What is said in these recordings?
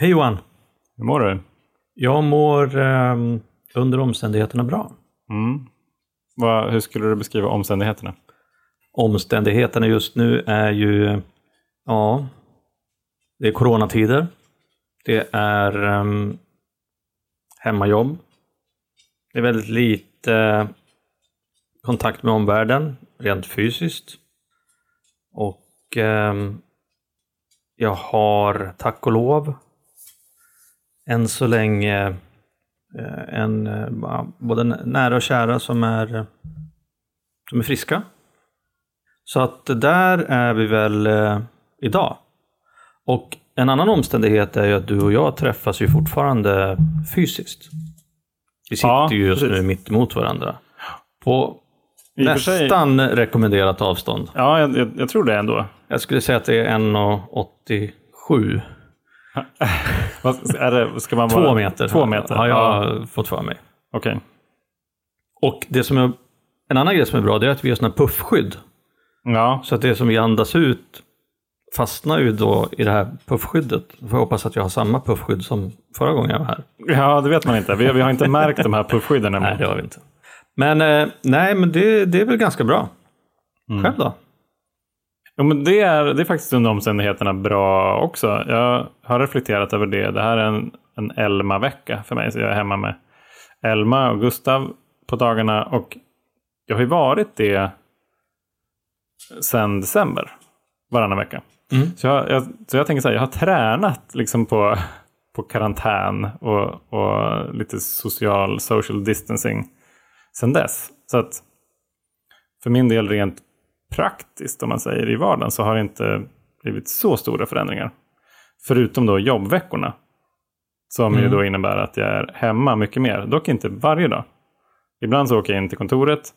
Hej Johan! Hur mår du? Jag mår ehm, under omständigheterna bra. Mm. Vad, hur skulle du beskriva omständigheterna? Omständigheterna just nu är ju, ja, det är coronatider. Det är ehm, hemmajobb. Det är väldigt lite kontakt med omvärlden, rent fysiskt. Och ehm, jag har, tack och lov, än så länge eh, en, eh, både nära och kära som är, som är friska. Så att där är vi väl eh, idag. Och en annan omständighet är ju att du och jag träffas ju fortfarande fysiskt. Vi sitter Ja, ju just nu precis. mitt emot varandra. På I sig- nästan rekommenderat avstånd. Ja, jag, jag, jag tror det ändå. Jag skulle säga att det är 1,87. Är det, ska man Två vara, meter. Två meter? Har jag Ja, fått för mig. Okej. Och det som är, en annan grej som är bra det är att vi har sådana puffskydd. Ja, Så att det som vi andas ut fastnar ju då i det här puffskyddet. Jag får hoppas att jag har samma puffskydd som förra gången jag var här. ja, det vet man inte. Vi, vi har inte märkt de här puffskydden ännu. Nej, det har vi inte. Men eh, nej, men det, det är väl ganska bra. Själv då? Jo, men det, är, det är faktiskt under omständigheterna bra också. Jag har reflekterat över det. Det här är en, en Elma-vecka för mig. Så jag är hemma med Elma och Gustav på dagarna. Och jag har ju varit det sedan december. Varannan vecka. Mm. Så, jag, jag, så jag tänker så här, jag har tränat liksom på, på karantän och, och lite social, social distancing sedan dess. Så att för min del rent praktiskt, om man säger i vardagen, så har det inte blivit så stora förändringar. Förutom då jobbveckorna. Som ju Mm. då innebär att jag är hemma mycket mer. Dock inte varje dag. Ibland så åker jag in till kontoret.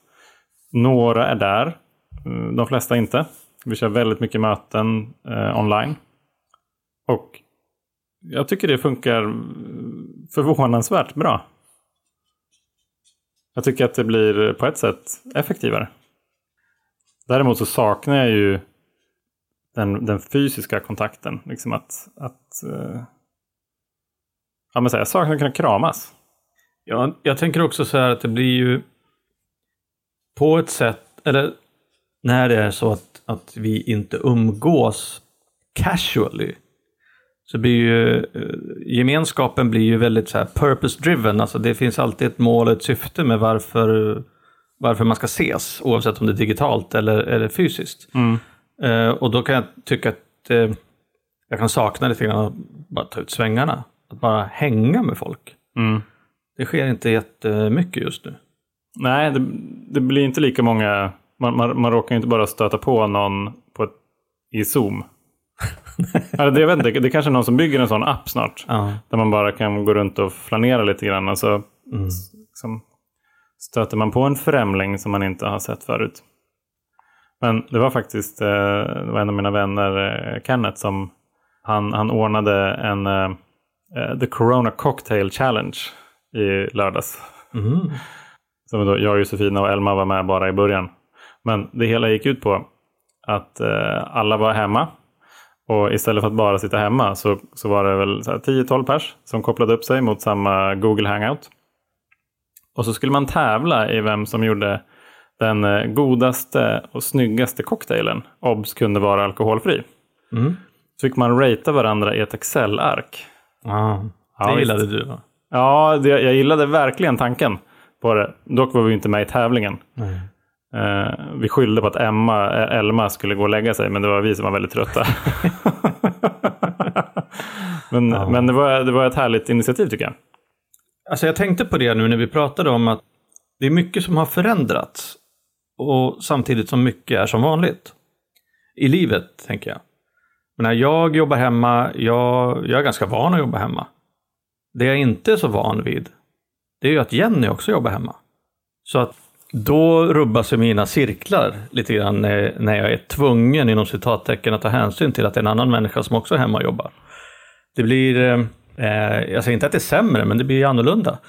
Några är där. Mm, De flesta inte. Vi kör väldigt mycket möten eh, online. Och jag tycker det funkar mm, förvånansvärt bra. Jag tycker att det blir på ett sätt effektivare. Däremot så saknar jag ju den, den fysiska kontakten. Liksom att, att eh, ja, men så här, jag saknar att kunna kramas. Ja, jag tänker också så här att det blir ju på ett sätt, eller när det är så att, att vi inte umgås casually så blir ju eh, gemenskapen blir ju väldigt så här purpose driven. Alltså det finns alltid ett mål och ett syfte med varför, varför man ska ses oavsett om det är digitalt eller, eller fysiskt. Eh, och då kan jag tycka att eh, jag kan sakna lite grann att bara ta ut svängarna. Att bara hänga med folk. Mm. Det sker inte jättemycket just nu. Nej, det, det blir inte lika många. Man, man, man råkar inte bara stöta på någon på ett, i Zoom. Eller det, jag vet inte, det är kanske är någon som bygger en sån app snart. Ja. Där man bara kan gå runt och flanera lite grann. Och så Mm. liksom, stöter man på en främling som man inte har sett förut. Men det var faktiskt eh, det var en av mina vänner, eh, Kenneth, som han, han ordnade en eh, The Corona Cocktail Challenge i lördags. Mm. Som då jag, Josefina och Elma var med bara i början. Men det hela gick ut på att eh, alla var hemma. Och istället för att bara sitta hemma så, så var det väl så här 10-12 pers som kopplade upp sig mot samma Google Hangout. Och så skulle man tävla i vem som gjorde den eh, godaste och snyggaste cocktailen. Obs kunde vara alkoholfri. Mm. Så fick man ratea varandra i ett Excel-ark. Ja, det visst. gillade du va? Ja, det, jag gillade verkligen tanken på det. Dock var vi inte med i tävlingen. Eh, vi skyllde på att Emma, eh, Elma skulle gå och lägga sig, men det var vi som var väldigt trötta. men Ja. men det, var, det var ett härligt initiativ tycker jag. Alltså jag tänkte på det nu när vi pratade om att det är mycket som har förändrats. Och samtidigt som mycket är som vanligt. I livet, tänker jag. Men när jag jobbar hemma, jag, jag är ganska van att jobba hemma. Det jag inte är så van vid, det är ju att Jenny också jobbar hemma. Så att då rubbas ju mina cirklar lite grann när, när jag är tvungen inom citattecken att ta hänsyn till att det är en annan människa som också är hemma och jobbar. Det blir, eh, eh, jag säger inte att det är sämre, men det blir annorlunda.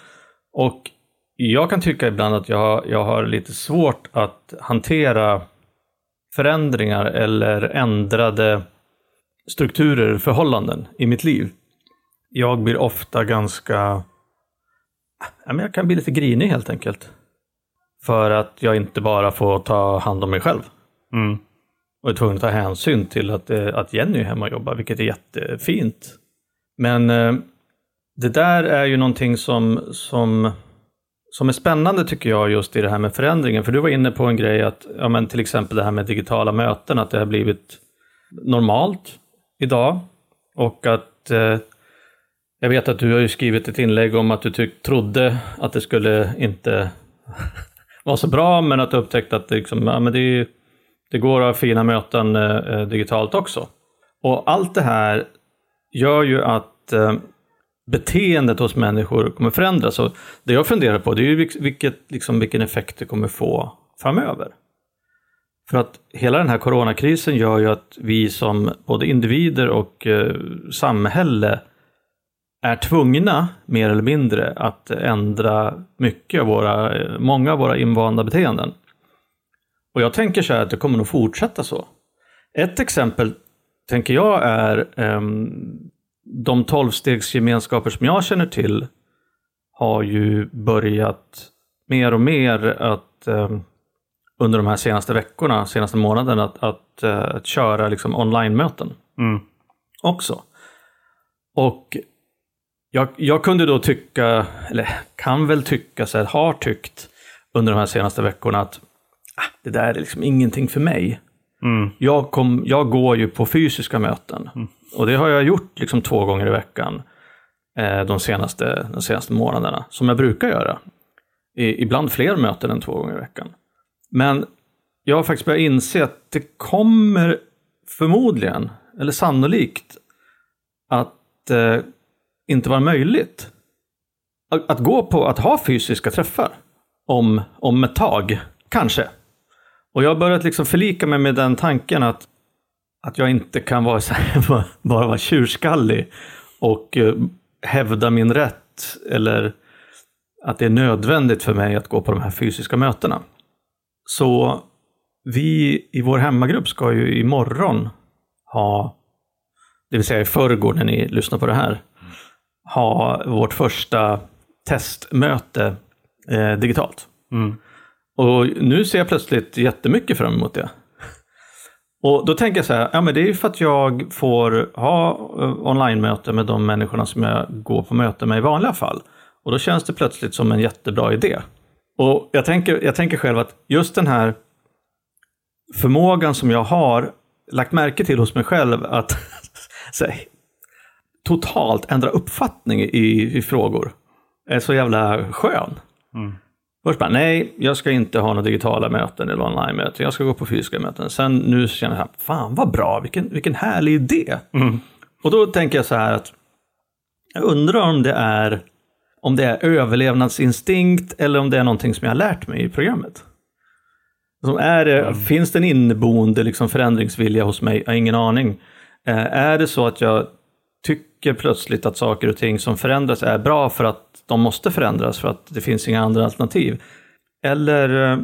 Och jag kan tycka ibland att jag, har- jag har lite svårt att hantera förändringar eller ändrade strukturer, förhållanden i mitt liv. jag blir ofta ganska... Ja, men jag kan bli lite grinig helt enkelt. För att jag inte bara får ta hand om mig själv. Mm. Och är tvungen att ta hänsyn till att, eh, att Jenny är hemma och jobbar, vilket är jättefint. Men eh, det där är ju någonting som, som, som är spännande tycker jag just i det här med förändringen. För du var inne på en grej att, ja men till exempel det här med digitala möten, att det har blivit normalt idag. Och att eh, jag vet att du har ju skrivit ett inlägg om att du tyck, trodde att det skulle inte vara så bra, men att du upptäckte att det, liksom, ja, men det, det går att ha fina möten eh, eh digitalt också. Och allt det här gör ju att eh, beteendet hos människor kommer förändras. Och det jag funderar på det är ju vilket, liksom, vilken effekt det kommer få framöver. För att hela den här coronakrisen gör ju att vi som både individer och eh, samhälle är tvungna, mer eller mindre, att ändra mycket av våra, eh, många av våra invanda beteenden. Och jag tänker så här att det kommer nog fortsätta så. Ett exempel, tänker jag, är um, de tolvstegsgemenskaper som jag känner till har ju börjat mer och mer att um, under de här senaste veckorna, senaste månaderna, att, att, uh, att köra liksom online-möten Mm. också. Och jag, jag kunde då tycka, eller kan väl tycka, så här, har tyckt under de här senaste veckorna att ah, det där är liksom ingenting för mig. Mm. Jag, kom, jag går ju på fysiska möten och det har jag gjort liksom två gånger i veckan eh, de, senaste, de senaste månaderna, som jag brukar göra. I, ibland fler möten än två gånger i veckan. Men jag har faktiskt börjat inse att det kommer förmodligen, eller sannolikt, att eh, inte vara möjligt att, att, gå på att ha fysiska träffar om, om ett tag, kanske. Och jag har börjat liksom förlika mig med den tanken att, att jag inte kan vara så här, bara vara tjurskallig och eh, hävda min rätt eller att det är nödvändigt för mig att gå på de här fysiska mötena. Så vi i vår hemmagrupp ska ju imorgon ha, det vill säga i förrgår när ni lyssnar på det här, ha vårt första testmöte eh, digitalt. Mm. Och nu ser jag plötsligt jättemycket fram emot det. Och då tänker jag så här, ja men det är ju för att jag får ha eh, online-möte med de människorna som jag går på möte med i vanliga fall. Och då känns det plötsligt som en jättebra idé. Och jag tänker, jag tänker själv att just den här förmågan som jag har lagt märke till hos mig själv att här, totalt ändra uppfattning i, i frågor är så jävla skön. Mm. Först bara, nej, jag ska inte ha några digitala möten eller online-möten. Jag ska gå på fysiska möten. Sen nu känner jag, fan vad bra, vilken, vilken härlig idé. Mm. Och då tänker jag så här att jag undrar om det är om det är överlevnadsinstinkt eller om det är någonting som jag har lärt mig i programmet. Som är det, mm. Finns det en inneboende liksom förändringsvilja hos mig? Jag har ingen aning. Eh, är det så att jag tycker plötsligt att saker och ting som förändras är bra för att de måste förändras för att det finns inga andra alternativ? Eller eh,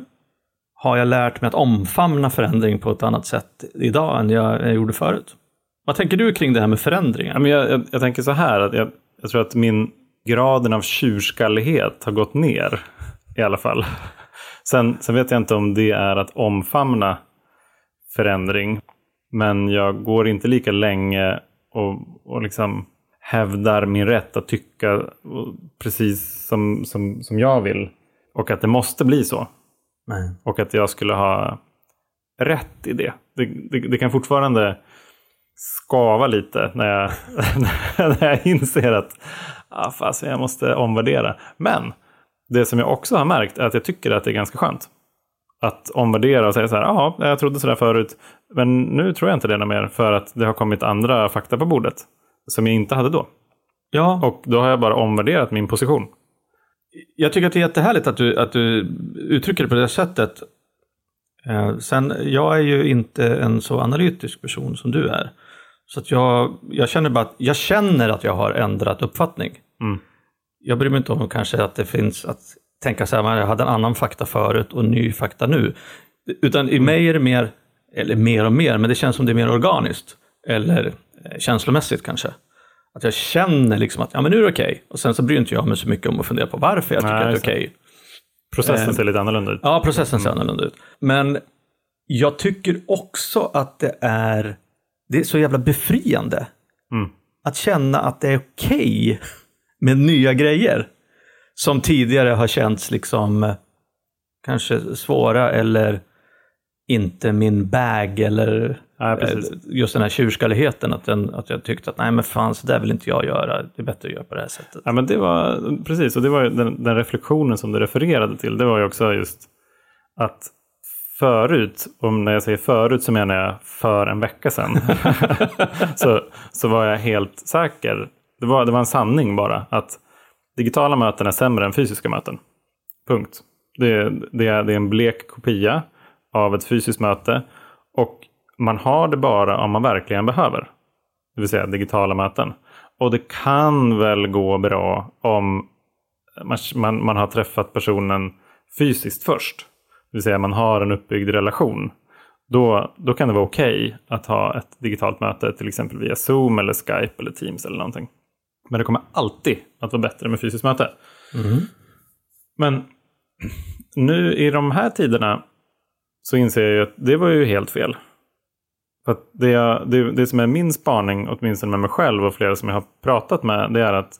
har jag lärt mig att omfamna förändring på ett annat sätt idag än jag, jag gjorde förut? Vad tänker du kring det här med förändringar? Jag, jag, jag tänker så här, att jag, jag, tror att min graden av tjurskallighet har gått ner i alla fall. Sen, sen vet jag inte om det är att omfamna förändring. Men jag går inte lika länge och, och liksom hävdar min rätt att tycka precis som, som, som jag vill. Och att det måste bli så. Nej. Och att jag skulle ha rätt i det. Det, det, det kan fortfarande skava lite när jag, när jag inser att ah, fast jag måste omvärdera. Men det som jag också har märkt är att jag tycker att det är ganska skönt. Att omvärdera och säga så här, ja, jag trodde sådär förut, men nu tror jag inte det mer för att det har kommit andra fakta på bordet som jag inte hade då. Ja. Och då har jag bara omvärderat min position. Jag tycker att det är jättehärligt att du, att du uttrycker det på det sättet. Eh, sen, jag är ju inte en så analytisk person som du är. Så att jag, jag känner bara att jag känner att jag har ändrat uppfattning. Mm. Jag bryr mig inte om kanske att det finns att tänka så här, jag hade en annan fakta förut och ny fakta nu. Utan i mig är det mer, eller mer och mer, men det känns som det är mer organiskt. Eller känslomässigt kanske. Att jag känner liksom att ja, men nu är det okej. Och sen så bryr inte jag mig så mycket om att fundera på varför jag tycker Nej, att det är okej. Processen Eh, ser lite annorlunda ut. Ja, processen ser annorlunda ut. Men jag tycker också att det är, det är så jävla befriande. Mm. Att känna att det är okej med nya grejer. Som tidigare har känts liksom eh, kanske svåra eller inte min bag eller precis. eh, just den här tjurskalligheten. Att, den, att jag tyckte att nej men fan så där vill inte jag göra. Det är bättre att göra på det här sättet. Ja, men det var precis, och det var den, den reflektionen som du refererade till. Det var ju också just att förut, och när jag säger förut så menar jag för en vecka sedan, så, så var jag helt säker. Det var, det var en sanning bara att digitala möten är sämre än fysiska möten. Punkt. Det, det, är, det är en blek kopia av ett fysiskt möte och man har det bara om man verkligen behöver. Det vill säga digitala möten. Och det kan väl gå bra om man, man, man har träffat personen fysiskt först. Det vill säga man har en uppbyggd relation. Då, då kan det vara okej att ha ett digitalt möte till exempel via Zoom eller Skype eller Teams eller någonting. Men det kommer alltid att vara bättre med fysiskt möte. Men nu i de här tiderna så inser jag ju att det var ju helt fel. För att det, jag, det, det som är min spaning, åtminstone med mig själv och flera som jag har pratat med, det är att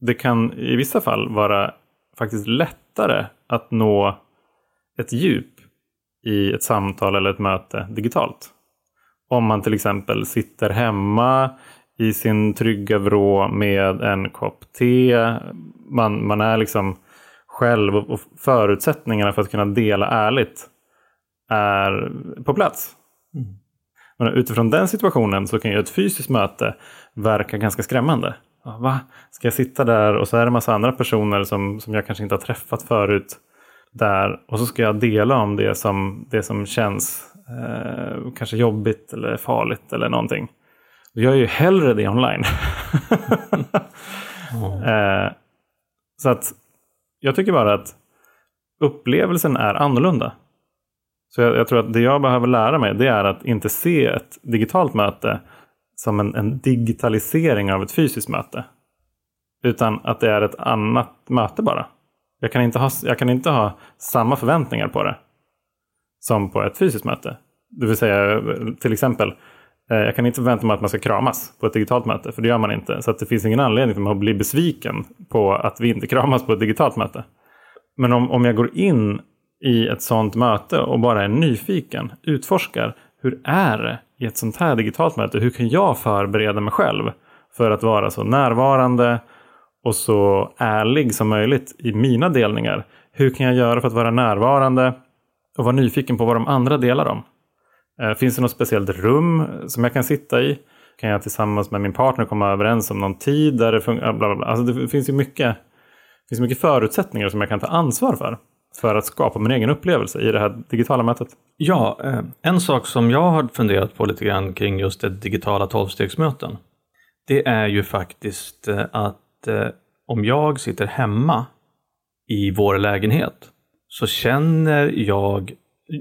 det kan i vissa fall vara faktiskt lättare att nå ett djup i ett samtal eller ett möte digitalt. Om man till exempel sitter hemma i sin trygga vrå med en kopp te. Man, man är liksom själv och och förutsättningarna för att kunna dela ärligt är på plats. Men utifrån den situationen så kan ju ett fysiskt möte verka ganska skrämmande. Va? Ska jag sitta där och så är det en massa andra personer som, som jag kanske inte har träffat förut där och så ska jag dela om det som, det som känns eh, kanske jobbigt eller farligt eller någonting. Gör jag ju hellre det online. eh, så att jag tycker bara att upplevelsen är annorlunda. Så jag, jag tror att det jag behöver lära mig det är att inte se ett digitalt möte som en, en digitalisering av ett fysiskt möte. Utan att det är ett annat möte bara. Jag kan inte ha, jag kan inte ha samma förväntningar på det som på ett fysiskt möte. Det vill säga till exempel, eh, jag kan inte förvänta mig att man ska kramas på ett digitalt möte, för det gör man inte. Så att det finns ingen anledning för mig att bli besviken på att vi inte kramas på ett digitalt möte. Men om, om jag går in i ett sånt möte och bara är nyfiken, utforskar, hur är det i ett sånt här digitalt möte? Hur kan jag förbereda mig själv för att vara så närvarande och så ärlig som möjligt i mina delningar? Hur kan jag göra för att vara närvarande och vara nyfiken på vad de andra delar om? Eh, finns det något speciellt rum som jag kan sitta i? Kan jag tillsammans med min partner komma överens om någon tid? Där det, fun- bla bla bla. Alltså det finns ju mycket, det finns mycket förutsättningar som jag kan ta ansvar för. För att skapa min egen upplevelse i det här digitala mötet. Ja, eh, en sak som jag har funderat på lite grann kring just det digitala tolvstegsmöten. Det är ju faktiskt eh, att eh, om jag sitter hemma i vår lägenhet så känner jag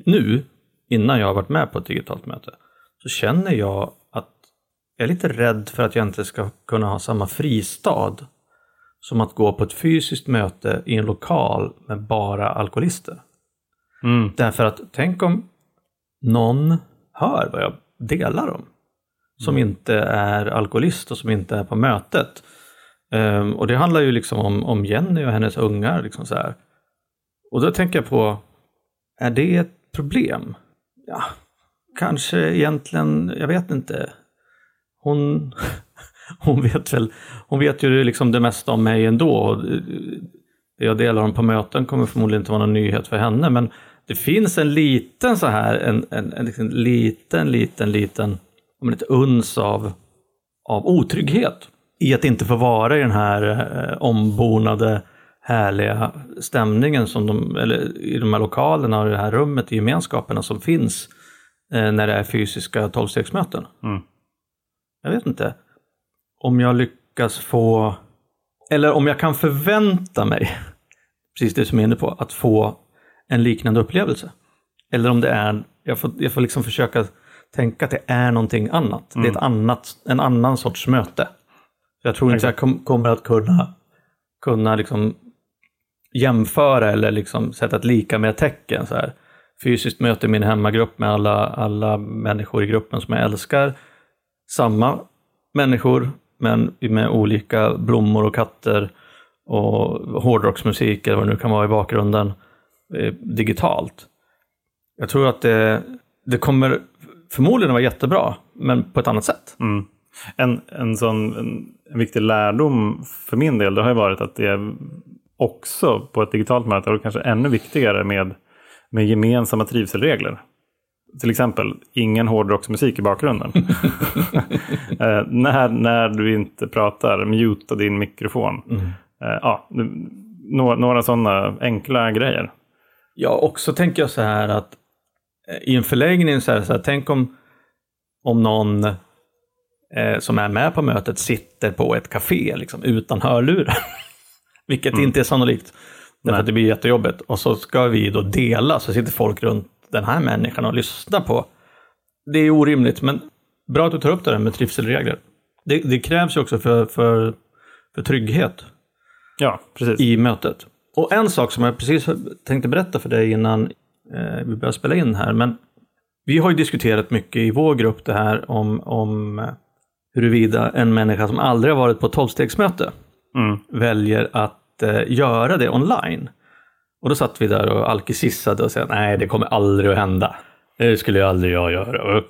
nu, innan jag har varit med på ett digitalt möte, så känner jag att jag är lite rädd för att jag inte ska kunna ha samma fristad som att gå på ett fysiskt möte i en lokal med bara alkoholister. Mm. Därför att tänk om någon hör vad jag delar om. Som inte är alkoholist och som inte är på mötet. Ehm, och det handlar ju liksom om, om Jenny och hennes ungar. Liksom så här. Och då tänker jag på, är det ett problem? Ja, kanske egentligen, jag vet inte. Hon, hon vet väl, hon vet ju liksom det mesta om mig ändå. Och det jag delar om på möten kommer förmodligen inte vara någon nyhet för henne. Men det finns en liten så här, en, en, en liksom liten, liten, liten, om ett uns av, av otrygghet i att inte få vara i den här eh, ombonade härliga stämningen som de, eller i de här lokalerna och det här rummet, i gemenskaperna som finns eh, när det är fysiska tolvstegsmöten. Mm. Jag vet inte om jag lyckas få, eller om jag kan förvänta mig, precis det som jag är inne på, att få en liknande upplevelse. Eller om det är, jag får, jag får liksom försöka tänka att det är någonting annat. Det är ett annat, en annan sorts möte. Jag tror inte jag kom, kommer att kunna, kunna liksom jämföra eller liksom sätta ett lika med tecken. Så här. Fysiskt möte i min hemmagrupp med alla, alla människor i gruppen som jag älskar. Samma människor, men med olika blommor och katter och hårdrocksmusik eller vad det nu kan vara i bakgrunden eh, digitalt. Jag tror att det, det kommer förmodligen vara jättebra, men på ett annat sätt. Mm. En, en sån en, en viktig lärdom för min del det har ju varit att det är också på ett digitalt möte och kanske ännu viktigare med, med gemensamma trivselregler. Till exempel ingen hårdrocksmusik i bakgrunden. eh, när, när du inte pratar, muta din mikrofon. Mm. Eh, ja, några, några sådana enkla grejer. Ja, också tänker jag så här att eh, i en förlängning så här, så här tänk om, om någon eh, som är med på mötet sitter på ett café liksom, utan hörlurar. Vilket mm. inte är sannolikt. Därför att det blir jättejobbigt. Och så ska vi då dela, så sitter folk runt den här människan och lyssnar på. Det är orimligt, men bra att du tar upp det där med trivselregler. Det, det krävs ju också för, för, för trygghet ja, precis. i mötet. Och en sak som jag precis tänkte berätta för dig innan eh, vi börjar spela in här, men vi har ju diskuterat mycket i vår grupp det här om, om huruvida en människa som aldrig har varit på tolvstegsmöte mm. väljer att eh, göra det online. Och då satt vi där och alkisissade och sa nej det kommer aldrig att hända. Det skulle ju aldrig jag göra.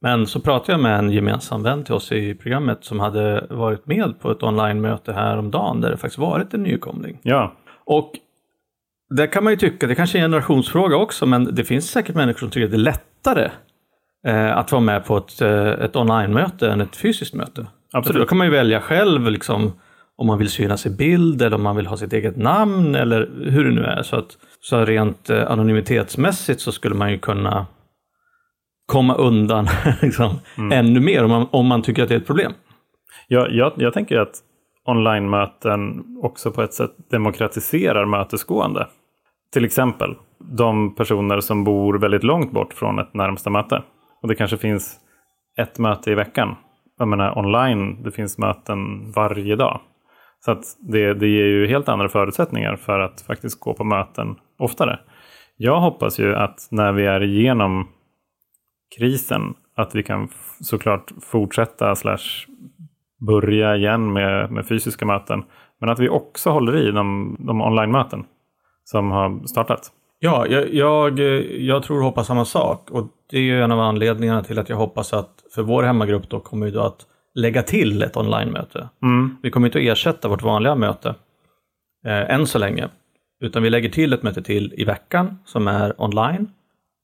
Men så pratade jag med en gemensam vän till oss i programmet som hade varit med på ett online-möte häromdagen där det faktiskt varit en nykomling. Ja. Och där kan man ju tycka, det kanske är en generationsfråga också, men det finns säkert människor som tycker att det är lättare eh, att vara med på ett, eh, ett online-möte än ett fysiskt möte. Absolut. För då kan man ju välja själv liksom, om man vill synas i bild eller om man vill ha sitt eget namn eller hur det nu är. Så, att, så rent eh, anonymitetsmässigt så skulle man ju kunna komma undan liksom, mm. ännu mer om man, om man tycker att det är ett problem. Ja, jag, jag tänker att online-möten också på ett sätt demokratiserar mötesgående. Till exempel de personer som bor väldigt långt bort från ett närmsta möte. Och det kanske finns ett möte i veckan. Jag menar online, det finns möten varje dag. Så att det, det ger ju helt andra förutsättningar för att faktiskt gå på möten oftare. Jag hoppas ju att när vi är igenom krisen att vi kan såklart fortsätta slash börja igen med, med fysiska möten. Men att vi också håller i de, de online-möten som har startat. Ja, jag, jag, jag tror och hoppas samma sak. Och det är ju en av anledningarna till att jag hoppas att för vår hemmagrupp då kommer vi då att lägga till ett online-möte. Mm. Vi kommer inte att ersätta vårt vanliga möte eh, än så länge. Utan vi lägger till ett möte till i veckan som är online.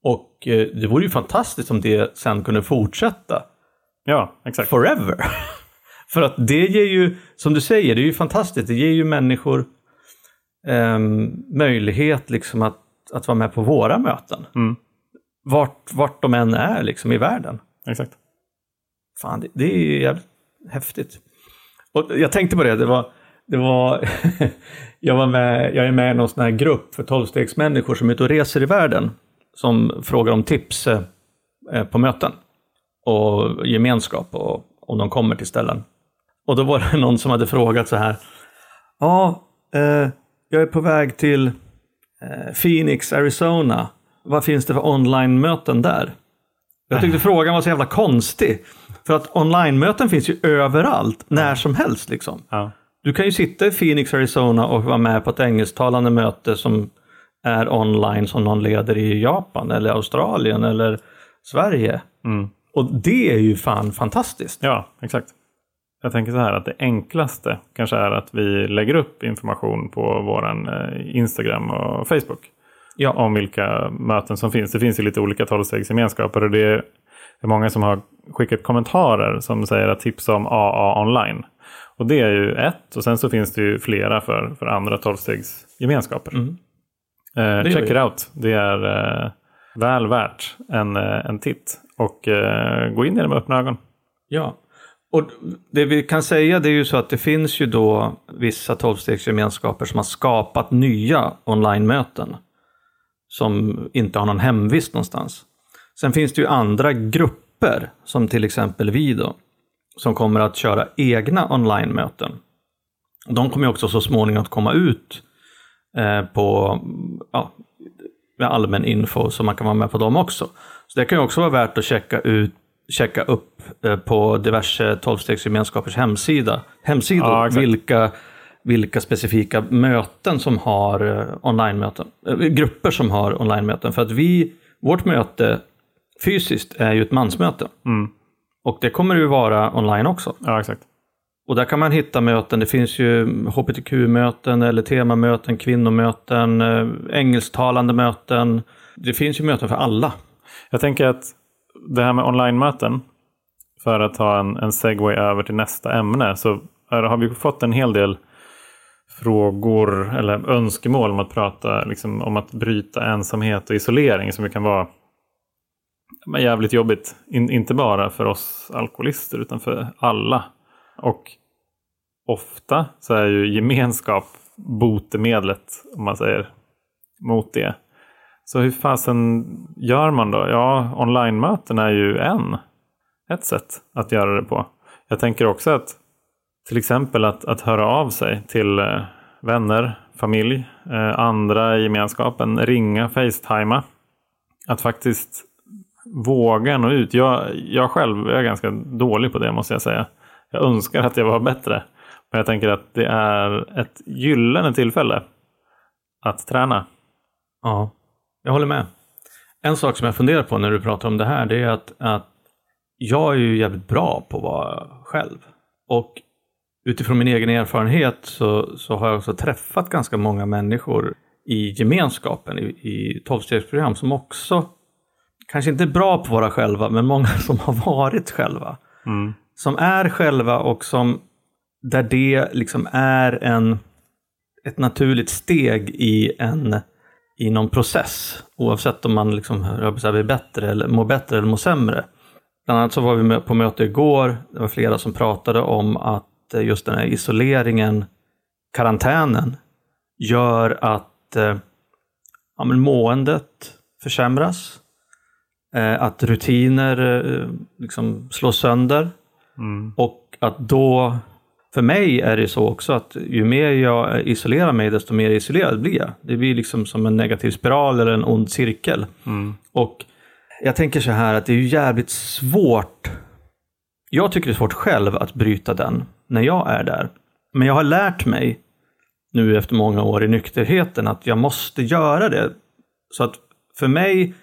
Och eh, det vore ju fantastiskt om det sen kunde fortsätta. Ja, exakt. Forever. För att det ger ju, som du säger, det är ju fantastiskt. Det ger ju människor eh, möjlighet liksom att, att vara med på våra möten. Mm. Vart, vart de än är liksom i världen. Exakt. Fan, det, det är ju jävligt häftigt. Och jag tänkte på det, det var, det var jag, var med, jag är med i någon sån här grupp för tolvstegsmänniskor som är ute och reser i världen. Som frågar om tips eh, eh på möten och gemenskap och om de kommer till ställen. Och då var det någon som hade frågat så här. Ja, eh, jag är på väg till eh, Phoenix, Arizona. Vad finns det för online-möten där? Jag tyckte frågan var så jävla konstig. För att online-möten finns ju överallt, när som helst. Liksom. Ja. Du kan ju sitta i Phoenix, Arizona och vara med på ett engelsktalande möte som är online som någon leder i Japan eller Australien eller Sverige. Mm. Och det är ju fan fantastiskt. Ja, exakt. Jag tänker så här att det enklaste kanske är att vi lägger upp information på vår eh, Instagram och Facebook. Ja. Om vilka möten som finns. Det finns ju lite olika tolvstegsgemenskaper och det är många som har skickat kommentarer som säger att tipsa om AA online. Och det är ju ett och sen så finns det ju flera för, för andra tolvstegsgemenskaper. Mm. Eh, check it out. Det är eh, väl värt en, eh, en titt. Och eh, gå in i det med öppna ögon. Ja, och det vi kan säga det är ju så att det finns ju då vissa tolvstegsgemenskaper som har skapat nya online-möten. Som inte har någon hemvist någonstans. Sen finns det ju andra grupper, som till exempel vi då. som kommer att köra egna online-möten. De kommer också så småningom att komma ut eh, på ja, med allmän info så man kan vara med på dem också. Så det kan ju också vara värt att checka, ut, checka upp eh, på diverse tolvstegsgemenskapers hemsida, hemsidor Ja, vilka, vilka specifika möten som har eh, online-möten, eh, grupper som har online-möten. För att vi, vårt möte fysiskt är ju ett mansmöte. Mm. Och det kommer ju vara online också. Ja, exakt. Och där kan man hitta möten. Det finns ju hbtq-möten eller temamöten, kvinnomöten, eh, engelsktalande möten. Det finns ju möten för alla. Jag tänker att det här med online-möten, för att ta en, en segway över till nästa ämne, så har vi fått en hel del frågor eller önskemål om att prata liksom, om att bryta ensamhet och isolering som kan vara men, jävligt jobbigt. In, inte bara för oss alkoholister utan för alla. Och ofta så är ju gemenskap botemedlet, om man säger, mot det. Så hur fasen gör man då? Ja, online-möten är ju en. Ett sätt att göra det på. Jag tänker också att till exempel att, att höra av sig till eh, vänner, familj, eh, andra i gemenskapen, ringa, facetima. Att faktiskt våga nå ut. Jag, jag själv är ganska dålig på det måste jag säga. Jag önskar att jag var bättre. Men jag tänker att det är ett gyllene tillfälle att träna. Ja, jag håller med. En sak som jag funderar på när du pratar om det här, det är att, att jag är ju jävligt bra på att vara själv. Och utifrån min egen erfarenhet så, så har jag också träffat ganska många människor i gemenskapen, i, i tolvstegsprogram, som också kanske inte är bra på att vara själva, men många som har varit själva. Mm. Som är själva och som där det liksom är en, ett naturligt steg i en i någon process. Oavsett om man liksom, blir bättre eller mår bättre eller mår sämre. Bland annat så var vi på möte igår. Det var flera som pratade om att just den här isoleringen, karantänen, gör att eh, ja, men måendet försämras. Eh, att rutiner eh, liksom slås sönder. Mm. Och att då, för mig är det så också att ju mer jag isolerar mig, desto mer isolerad blir jag. Det blir liksom som en negativ spiral eller en ond cirkel. Mm. Och jag tänker så här att det är ju jävligt svårt. Jag tycker det är svårt själv att bryta den när jag är där. Men jag har lärt mig nu efter många år i nykterheten att jag måste göra det. Så att för mig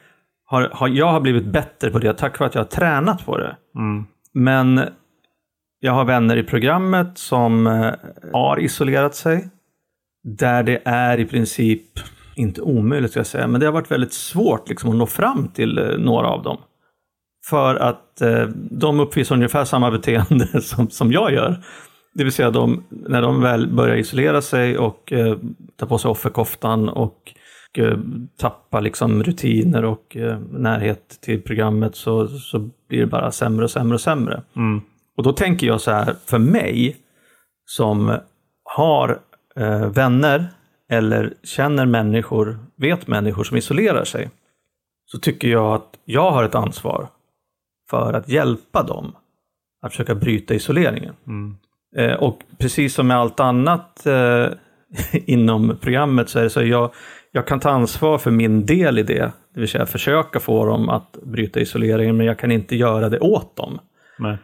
har, har jag har blivit bättre på det tack vare att jag har tränat på det. Mm. Men jag har vänner i programmet som eh, har isolerat sig. Där det är i princip, inte omöjligt ska jag säga, men det har varit väldigt svårt liksom, att nå fram till eh, några av dem. För att eh, de uppvisar ungefär samma beteende som, som jag gör. Det vill säga de, när de väl börjar isolera sig och eh, ta på sig offerkoftan och eh, tappa liksom rutiner och eh, närhet till programmet så, så blir det bara sämre och sämre och sämre. Mm. Och då tänker jag så här, för mig som har eh, vänner eller känner människor, vet människor som isolerar sig, så tycker jag att jag har ett ansvar för att hjälpa dem att försöka bryta isoleringen. Mm. Eh, och precis som med allt annat eh, inom programmet så är det så jag, jag kan ta ansvar för min del i det, det vill säga försöka få dem att bryta isoleringen, men jag kan inte göra det åt dem. Nej.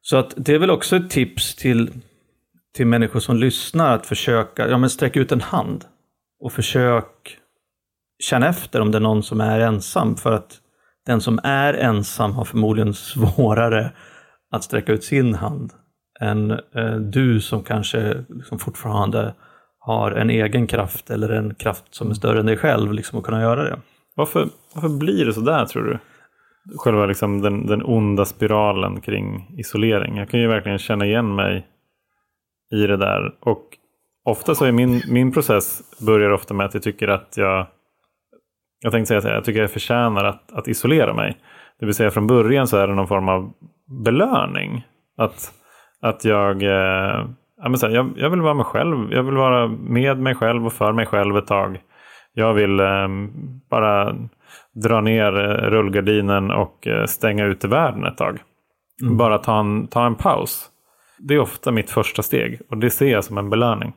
Så att det är väl också ett tips till, till människor som lyssnar att försöka, ja men sträck ut en hand och försök känna efter om det är någon som är ensam för att den som är ensam har förmodligen svårare att sträcka ut sin hand än eh, du som kanske liksom fortfarande har en egen kraft eller en kraft som är större än dig själv liksom att kunna göra det. Varför, varför blir det så där tror du? Själva liksom den, den onda spiralen kring isolering. Jag kan ju verkligen känna igen mig i det där. Och ofta så är min, min process börjar ofta med att jag tycker att jag jag tänkte säga att jag tycker jag förtjänar att, att isolera mig. Det vill säga från början så är det någon form av belöning. Att, att jag, eh, ja, men så här, jag, jag vill vara mig själv. Jag vill vara med mig själv och för mig själv ett tag. Jag vill eh, bara dra ner eh, rullgardinen och eh, stänga ute världen ett tag. Bara ta en, ta en paus. Det är ofta mitt första steg och det ser jag som en belöning.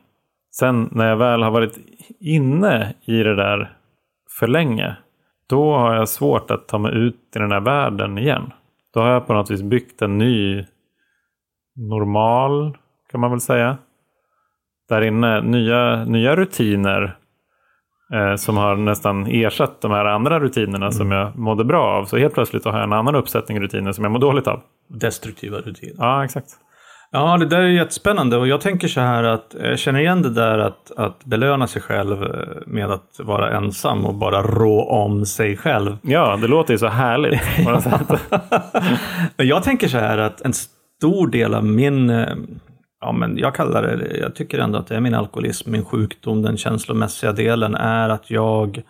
Sen när jag väl har varit inne i det där för länge, då har jag svårt att ta mig ut i den här världen igen. Då har jag på något vis byggt en ny normal, kan man väl säga. Där inne, nya, nya rutiner eh, som har nästan ersatt de här andra rutinerna som jag mådde bra av. Så helt plötsligt har jag en annan uppsättning rutiner som jag mår dåligt av. Destruktiva rutiner. Ja, exakt. Ja, det där är jättespännande och jag tänker så här att jag känner igen det där att, att belöna sig själv eh, med att vara ensam och bara rå om sig själv. Ja, det låter ju så härligt. jag tänker så här att en stor del av min, eh, ja men jag kallar det, jag tycker ändå att det är min alkoholism, min sjukdom, den känslomässiga delen är att jag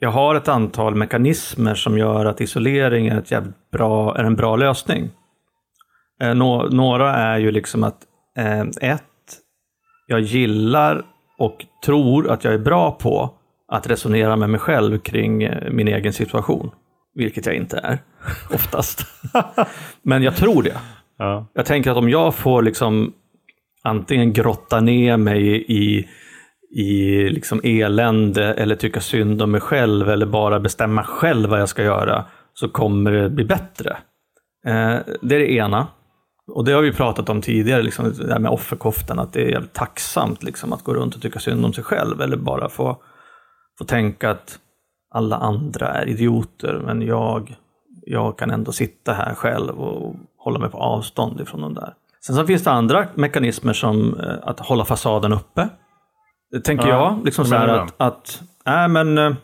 jag har ett antal mekanismer som gör att isolering är, ett jävligt bra, är en bra lösning. Eh, nå- några är ju liksom att eh, ett, jag gillar och tror att jag är bra på att resonera med mig själv kring eh, min egen situation. Vilket jag inte är, oftast. Men jag tror det. Ja. Jag tänker att om jag får liksom antingen grotta ner mig i, i liksom elände eller tycka synd om mig själv eller bara bestämma själv vad jag ska göra så kommer det bli bättre. Eh, det är det ena. Och det har vi pratat om tidigare, liksom, det här med offerkoftan, att det är jävligt tacksamt liksom, att gå runt och tycka synd om sig själv eller bara få, få tänka att alla andra är idioter men jag, jag kan ändå sitta här själv och hålla mig på avstånd ifrån de där. Sen så finns det andra mekanismer som eh, att hålla fasaden uppe. Det tänker Ja, jag. Liksom så här att, att nej, men, eh,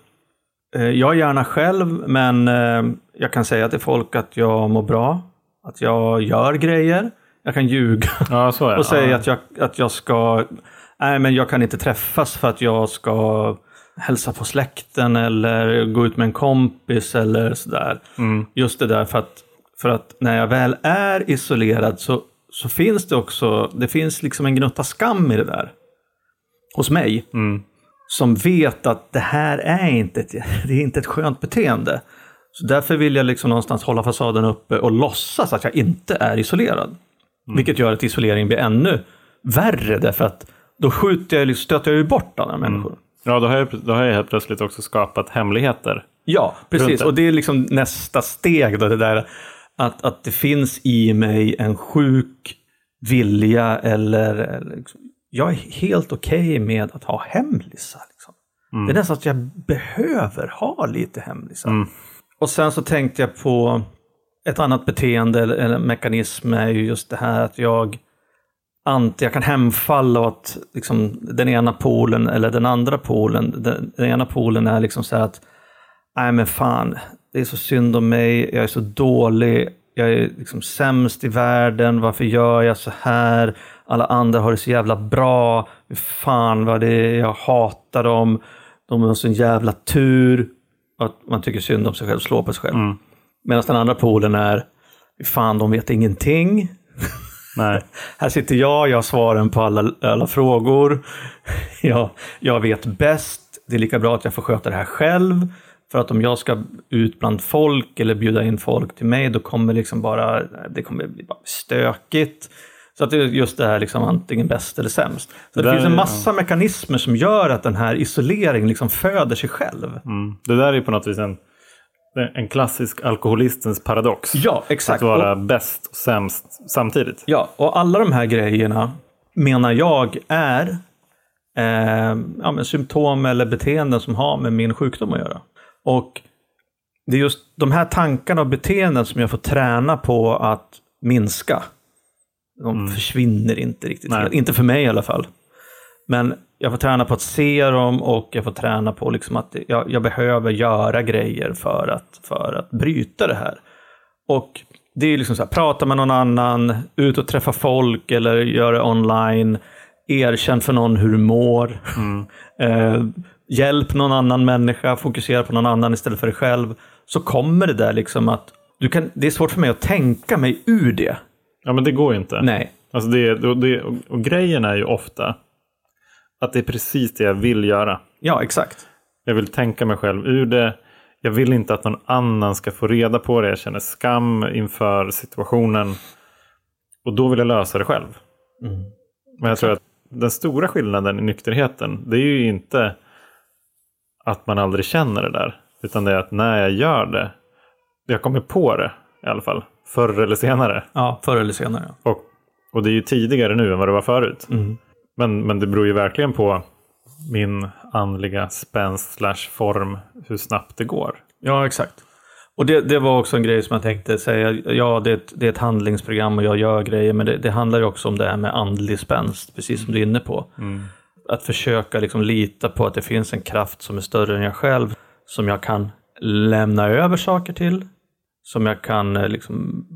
jag är gärna själv men eh, jag kan säga till folk att jag mår bra. Att jag gör grejer. Jag kan ljuga ja, och säga ja. att, jag, att jag ska, nej men jag kan inte träffas för att jag ska hälsa på släkten eller gå ut med en kompis eller sådär. Mm. Just det där för att, för att när jag väl är isolerad så, så finns det också, det finns liksom en gnutta skam i det där. Hos mig. Mm. Som vet att det här är inte ett, det är inte ett skönt beteende. Så därför vill jag liksom någonstans hålla fasaden uppe och låtsas att jag inte är isolerad. Vilket gör att isolering blir ännu värre därför att då skjuter jag, stöter jag ju bort andra människor. Ja, då har, jag, då har jag helt plötsligt också skapat hemligheter. Ja, precis. Och det är liksom nästa steg då, det där att, att det finns i mig en sjuk vilja eller, liksom, jag är helt okej med att ha hemlisar. Liksom. Det är nästan att jag behöver ha lite hemlisar. Mm. Och sen så tänkte jag på ett annat beteende eller, eller mekanism är ju just det här att jag ant, jag kan hemfalla åt liksom, den ena polen eller den andra polen. Den, den ena polen är liksom så här att nej men fan, det är så synd om mig, jag är så dålig, jag är liksom sämst i världen, varför gör jag så här? Alla andra har det så jävla bra, fan vad det är, jag hatar dem, de har sån jävla tur. Att man tycker synd om sig själv, slår på sig själv. Mm. Medan den andra polen är, "Fy fan de vet ingenting. Nej. Här sitter jag, jag har svaren på alla, alla frågor. Jag, jag vet bäst. Det är lika bra att jag får sköta det här själv. För att om jag ska ut bland folk eller bjuda in folk till mig, då kommer liksom bara, det kommer bli bara stökigt. Så att det är just det här liksom antingen bäst eller sämst. Så det, där finns en är- massa mekanismer som gör att den här isoleringen liksom föder sig själv. Mm. Det där är på något vis en, en klassisk alkoholistens paradox. Ja, Att exakt. vara Och- bäst och sämst samtidigt. Ja, och alla de här grejerna menar jag är eh, ja, symptom eller beteenden som har med min sjukdom att göra. Och det är just de här tankarna och beteenden som jag får träna på att minska. De försvinner inte riktigt. Nej. Inte för mig i alla fall. Men jag får träna på att se dem och jag får träna på liksom att jag, jag behöver göra grejer för att, för att bryta det här. Och det är liksom så här, prata med någon annan, ut och träffa folk eller göra online. Erkänn för någon hur du mår. Eh, hjälp någon annan människa, fokusera på någon annan istället för dig själv. Så kommer det där liksom att du kan, det är svårt för mig att tänka mig ur det. Ja, men det går ju inte. Nej. Alltså det, och, det, och, grejen är ju ofta att det är precis det jag vill göra. Ja, exakt. Jag vill tänka mig själv ur det. jag vill inte att någon annan ska få reda på det. Jag känner skam inför situationen. Och då vill jag lösa det själv. Mm. Men jag tror att den stora skillnaden i nykterheten, det är ju inte att man aldrig känner det där. Utan det är att när jag gör det, jag kommer på det i alla fall, förr eller senare. Ja, förr eller senare. Och, och det är ju tidigare nu än vad det var förut. Mm. Men, men det beror ju verkligen på min andliga spänst slash form, hur snabbt det går. Ja, exakt. Och det, det var också en grej som jag tänkte säga. Ja, det är ett, det är ett handlingsprogram och jag gör grejer, men det, det handlar ju också om det här med andlig spänst, precis som du är inne på. Att försöka liksom lita på att det finns en kraft som är större än jag själv, som jag kan lämna över saker till, som jag kan eh, liksom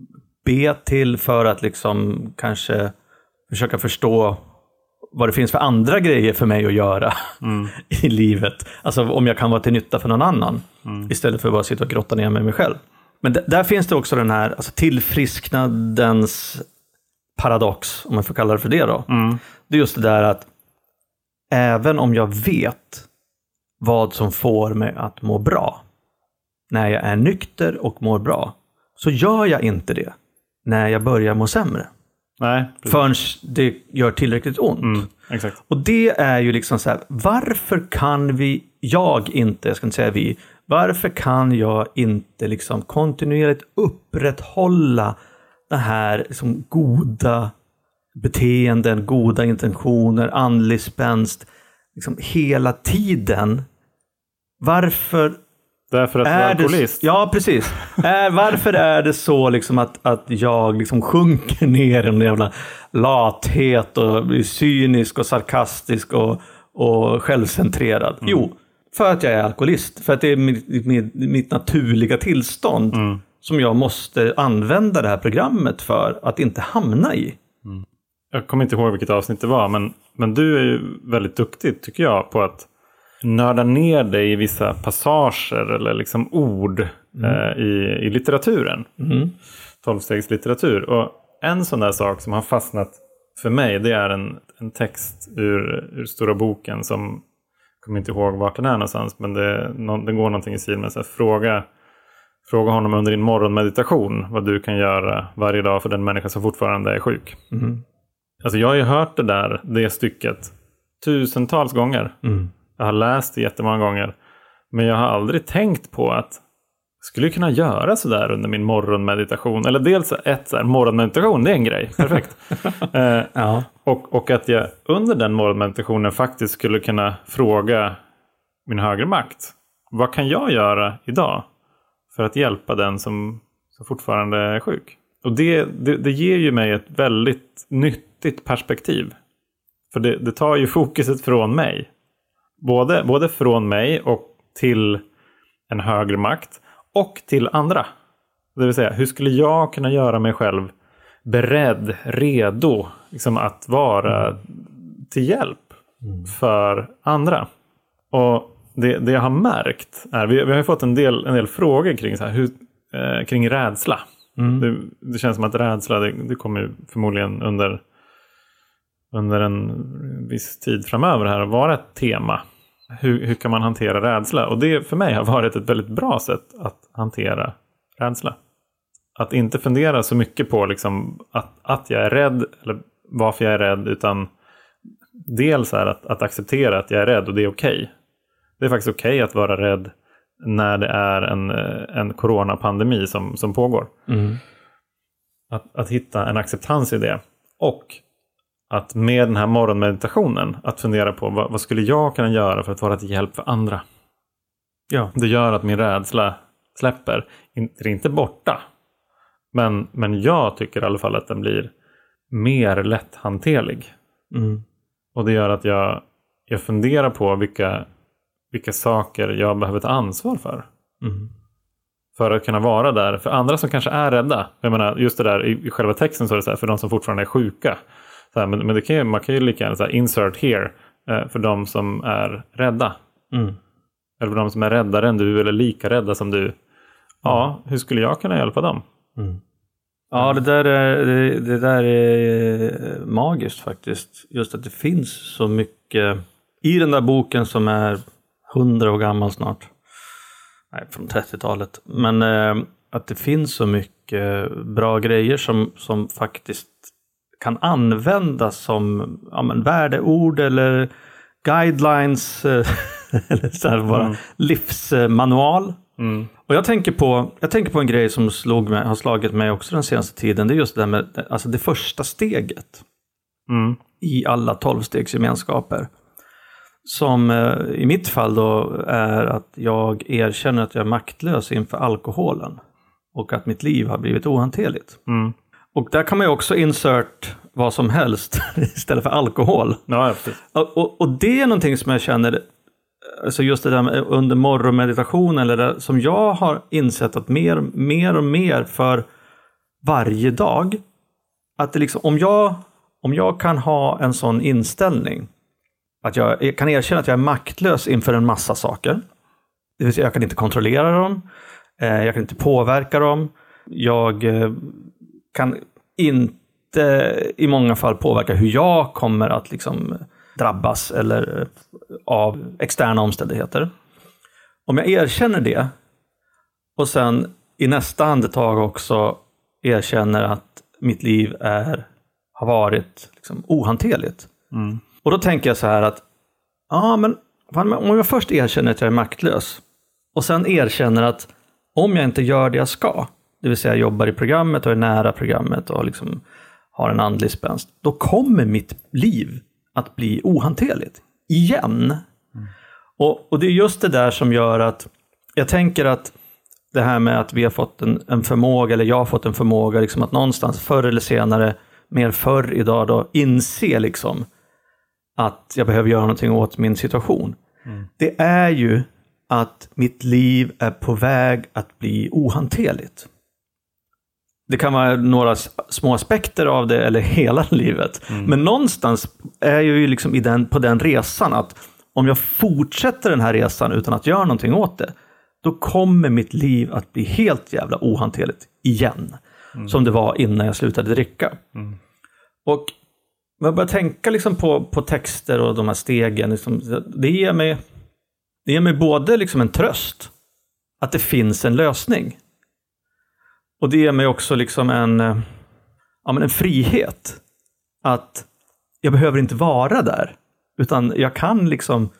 be till för att liksom kanske försöka förstå vad det finns för andra grejer för mig att göra i livet. Alltså om jag kan vara till nytta för någon annan. Istället för att bara sitta och grotta ner med mig själv. Men där finns det också den här alltså tillfrisknadens paradox, om man får kalla det för det då. Det är just det där att även om jag vet vad som får mig att må bra, när jag är nykter och mår bra, så gör jag inte det när jag börjar må sämre. Nej, precis. Förrän det gör tillräckligt ont. Mm. Och det är ju liksom så här, varför kan vi, jag inte, jag ska inte säga vi, varför kan jag inte liksom kontinuerligt upprätthålla det här liksom goda beteenden, goda intentioner, andlig spänst, liksom hela tiden. Varför Därför att du är är alkoholist. det, ja, precis. Är, varför är det så liksom att, att jag liksom sjunker ner i en jävla lathet och blir cynisk och sarkastisk och, och självcentrerad? Jo, för att jag är alkoholist. För att det är mitt, mitt, mitt naturliga tillstånd som jag måste använda det här programmet för att inte hamna i. Jag kommer inte ihåg vilket avsnitt det var, men, men du är ju väldigt duktig tycker jag på att nörda ner dig i vissa passager eller liksom ord eh, i, i litteraturen. Mm. Tolvstegslitteratur. Och en sån där sak som har fastnat för mig, det är en, en text ur, ur Stora boken som, jag kommer inte ihåg vart den är någonstans, men det, nå- den går någonting i stil med så här, fråga, fråga honom under din morgonmeditation vad du kan göra varje dag för den människa som fortfarande är sjuk. Mm. Alltså jag har ju hört det där, det stycket, tusentals gånger. Mm. Jag har läst det jättemånga gånger. Men jag har aldrig tänkt på att jag skulle kunna göra sådär under min morgonmeditation. Eller dels ett så här, morgonmeditation, det är en grej. Perfekt. eh, Ja. och, och att jag under den morgonmeditationen faktiskt skulle kunna fråga min högre makt. Vad kan jag göra idag för att hjälpa den som, som fortfarande är sjuk? Och det, det, det ger ju mig ett väldigt nyttigt perspektiv. För det, det tar ju fokuset från mig. Både, både från mig och till en högre makt. Och till andra. Det vill säga, hur skulle jag kunna göra mig själv beredd, redo liksom att vara till hjälp för andra. Och det, det jag har märkt är, vi, vi har ju fått en del, en del frågor kring, så här, hur, eh, kring rädsla. Det, det känns som att rädsla, det, det kommer förmodligen under, under en viss tid framöver här att vara ett tema. Hur, hur kan man hantera rädsla? Och det för mig har varit ett väldigt bra sätt att hantera rädsla. Att inte fundera så mycket på liksom att, att jag är rädd eller varför jag är rädd utan dels är att, att acceptera att jag är rädd och det är okej. Det är faktiskt okej att vara rädd när det är en, en coronapandemi som, som pågår. Mm. Att, att hitta en acceptans i det. Och att med den här morgonmeditationen att fundera på vad, vad skulle jag kunna göra för att vara till hjälp för andra. Ja. Det gör att min rädsla släpper. In- Det är inte borta. Men, men jag tycker i alla fall att den blir mer lätthanterlig. Mm. Och det gör att jag, jag funderar på vilka, vilka saker jag behöver ta ansvar för. Mm. För att kunna vara där för andra som kanske är rädda. Jag menar, just det där i, i själva texten så är det så här, för de som fortfarande är sjuka. Så här, men men det kan, ju- man kan ju lika gärna säga insert here eh, för de som är rädda. Mm. Eller för de som är räddare än du eller lika rädda som du. Ja, hur skulle jag kunna hjälpa dem? Ja, det där, är, det, det där är magiskt faktiskt. Just att det finns så mycket i den där boken som är hundra år gammal snart. nej, från 30-talet. Men eh, att det finns så mycket bra grejer som, som faktiskt kan användas som ja, men, värdeord eller guidelines eh, eller så här bara Mm. livsmanual. Mm. Och jag tänker, på, jag tänker på en grej som slog mig, har slagit mig också den senaste tiden. Det är just det här med alltså det första steget Mm. i alla tolvstegsgemenskaper. Som eh, i mitt fall då är att jag erkänner att jag är maktlös inför alkoholen. Och att mitt liv har blivit ohanterligt. Och där kan man ju också insert vad som helst istället för alkohol. Ja. Och, och, och det är någonting som jag känner, alltså just det där med under morgonmeditationen, eller det, som jag har insett att mer, mer och mer för varje dag, att det liksom, om, jag, om jag kan ha en sån inställning, att jag, jag kan erkänna att jag är maktlös inför en massa saker, det vill säga jag kan inte kontrollera dem, eh, jag kan inte påverka dem, jag eh, kan inte i många fall påverka hur jag kommer att liksom drabbas eller eh, av externa omständigheter. Om jag erkänner det och sen i nästa andetag också erkänner att mitt liv är, har varit liksom ohanterligt. Mm. Och då tänker jag så här att, ja men om jag först erkänner att jag är maktlös och sen erkänner att om jag inte gör det jag ska, det vill säga jobbar i programmet och är nära programmet och liksom har en andlig spänst, då kommer mitt liv att bli ohanterligt. Igen. Och, och det är just det där som gör att jag tänker att det här med att vi har fått en, en förmåga, eller jag har fått en förmåga, liksom att någonstans förr eller senare, mer förr idag då, inse liksom att jag behöver göra någonting åt min situation. Det är ju att mitt liv är på väg att bli ohanterligt. Det kan vara några små aspekter av det eller hela livet. Men någonstans är jag ju liksom i den, på den resan att om jag fortsätter den här resan utan att göra någonting åt det, då kommer mitt liv att bli helt jävla ohanterligt igen. Som det var innan jag slutade dricka. Och om jag börjar tänka liksom på, på texter och de här stegen, liksom, det, ger mig, det ger mig både liksom en tröst, att det finns en lösning. Och det ger mig också liksom en, eh, ja, men en frihet. Att jag behöver inte vara där. Utan jag kan liksom,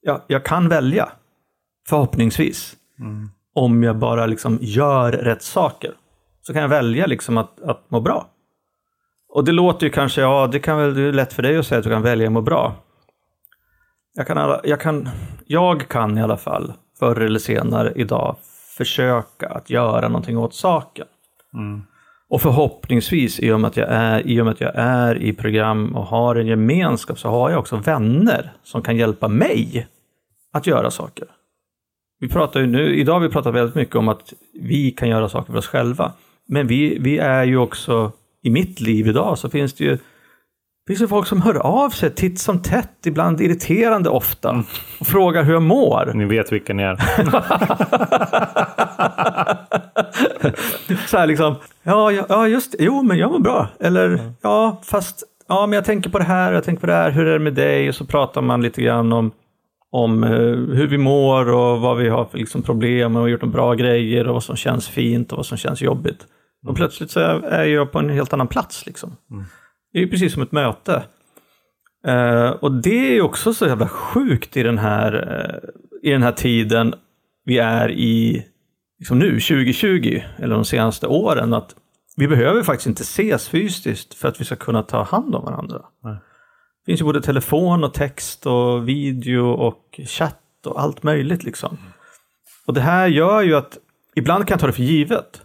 jag, jag kan välja. Förhoppningsvis. Om jag bara liksom gör rätt saker. Så kan jag välja liksom att, att må bra. Och det låter ju kanske, ja det kan väl, det är lätt för dig att säga att du kan välja att må bra. Jag kan, alla, jag kan, jag kan i alla fall förr eller senare idag försöka att göra någonting åt saken. Och förhoppningsvis i och, med att jag är, i och med att jag är i program och har en gemenskap så har jag också vänner som kan hjälpa mig att göra saker. Vi pratar ju nu, idag har vi pratat väldigt mycket om att vi kan göra saker för oss själva. Men vi, vi är ju också, i mitt liv idag så finns det ju finns det folk som hör av sig titt som tätt, ibland irriterande ofta, och frågar hur jag mår. Ni vet vilka ni är. så här liksom, ja, ja, just jo men jag mår bra. Eller ja, fast, ja men jag tänker på det här, jag tänker på det här, hur är det med dig? Och så pratar man lite grann om, om eh, hur vi mår och vad vi har för liksom, problem och gjort några bra grejer och vad som känns fint och vad som känns jobbigt. Och plötsligt så är jag på en helt annan plats liksom. Det är ju precis som ett möte. Eh, och det är också så jävla sjukt i den här, eh, i den här tiden vi är i liksom nu, 2020, eller de senaste åren, att vi behöver faktiskt inte ses fysiskt för att vi ska kunna ta hand om varandra. Nej. Det finns ju både telefon och text och video och chatt och allt möjligt liksom. Och det här gör ju att ibland kan jag ta det för givet.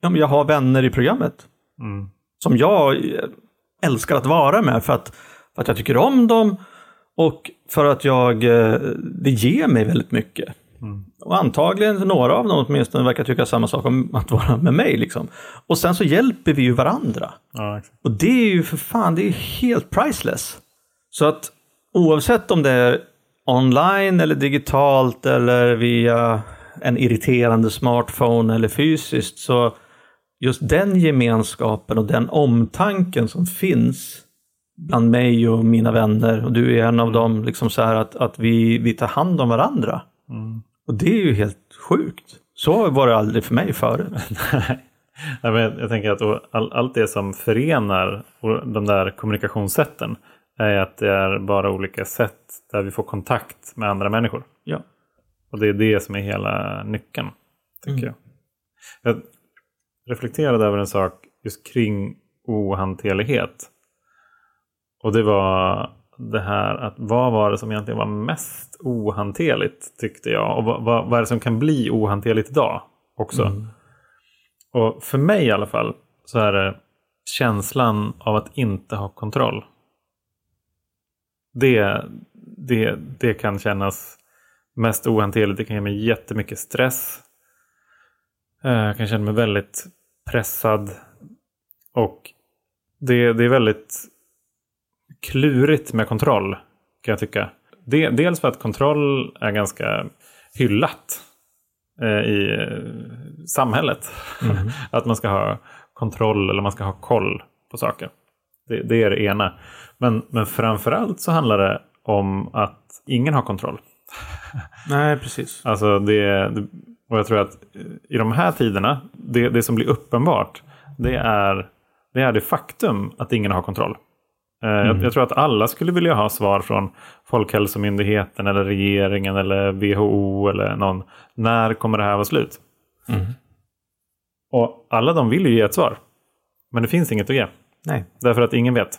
Ja, men jag har vänner i programmet Mm. som jag älskar att vara med för att, för att jag tycker om dem och för att jag, eh, det ger mig väldigt mycket. Och antagligen några av dem åtminstone verkar tycka samma sak om att vara med mig. Liksom. Och sen så hjälper vi ju varandra. Ja. Och det är ju för fan, det är helt priceless. Så att oavsett om det är online eller digitalt eller via en irriterande smartphone eller fysiskt så just den gemenskapen och den omtanken som finns bland mig och mina vänner och du är en av dem, liksom så här att, att vi, vi tar hand om varandra. Och det är ju helt sjukt. Så var det aldrig för mig förut. Nej, men jag tänker att all, allt det som förenar de där kommunikationssätten är att det är bara olika sätt där vi får kontakt med andra människor. Ja. Och det är det som är hela nyckeln, tycker Mm. jag. Jag reflekterade över en sak just kring ohanterlighet. Och det var det här att vad var det som egentligen var mest ohanterligt tyckte jag. Och vad, vad, vad är det som kan bli ohanterligt idag också. Mm. Och för mig i alla fall så är det känslan av att inte ha kontroll. Det, det, det kan kännas mest ohanterligt. Det kan ge mig jättemycket stress. Eh, Jag kan känna mig väldigt pressad. Och det, det är väldigt klurigt med kontroll kan jag tycka. Det, dels för att kontroll är ganska hyllat eh, i eh, samhället. att man ska ha kontroll eller man ska ha koll på saker. Det, det är det ena. Men, men framförallt så handlar det om att ingen har kontroll. Nej, precis. Alltså det, det- och jag tror att i de här tiderna, det, det som blir uppenbart, det är, det är det faktum att ingen har kontroll. Eh, Jag, jag tror att alla skulle vilja ha svar från Folkhälsomyndigheten eller regeringen eller WHO eller någon. När kommer det här vara slut? Mm. Och alla de vill ju ge ett svar. Men det finns inget att ge. Nej. Därför att ingen vet.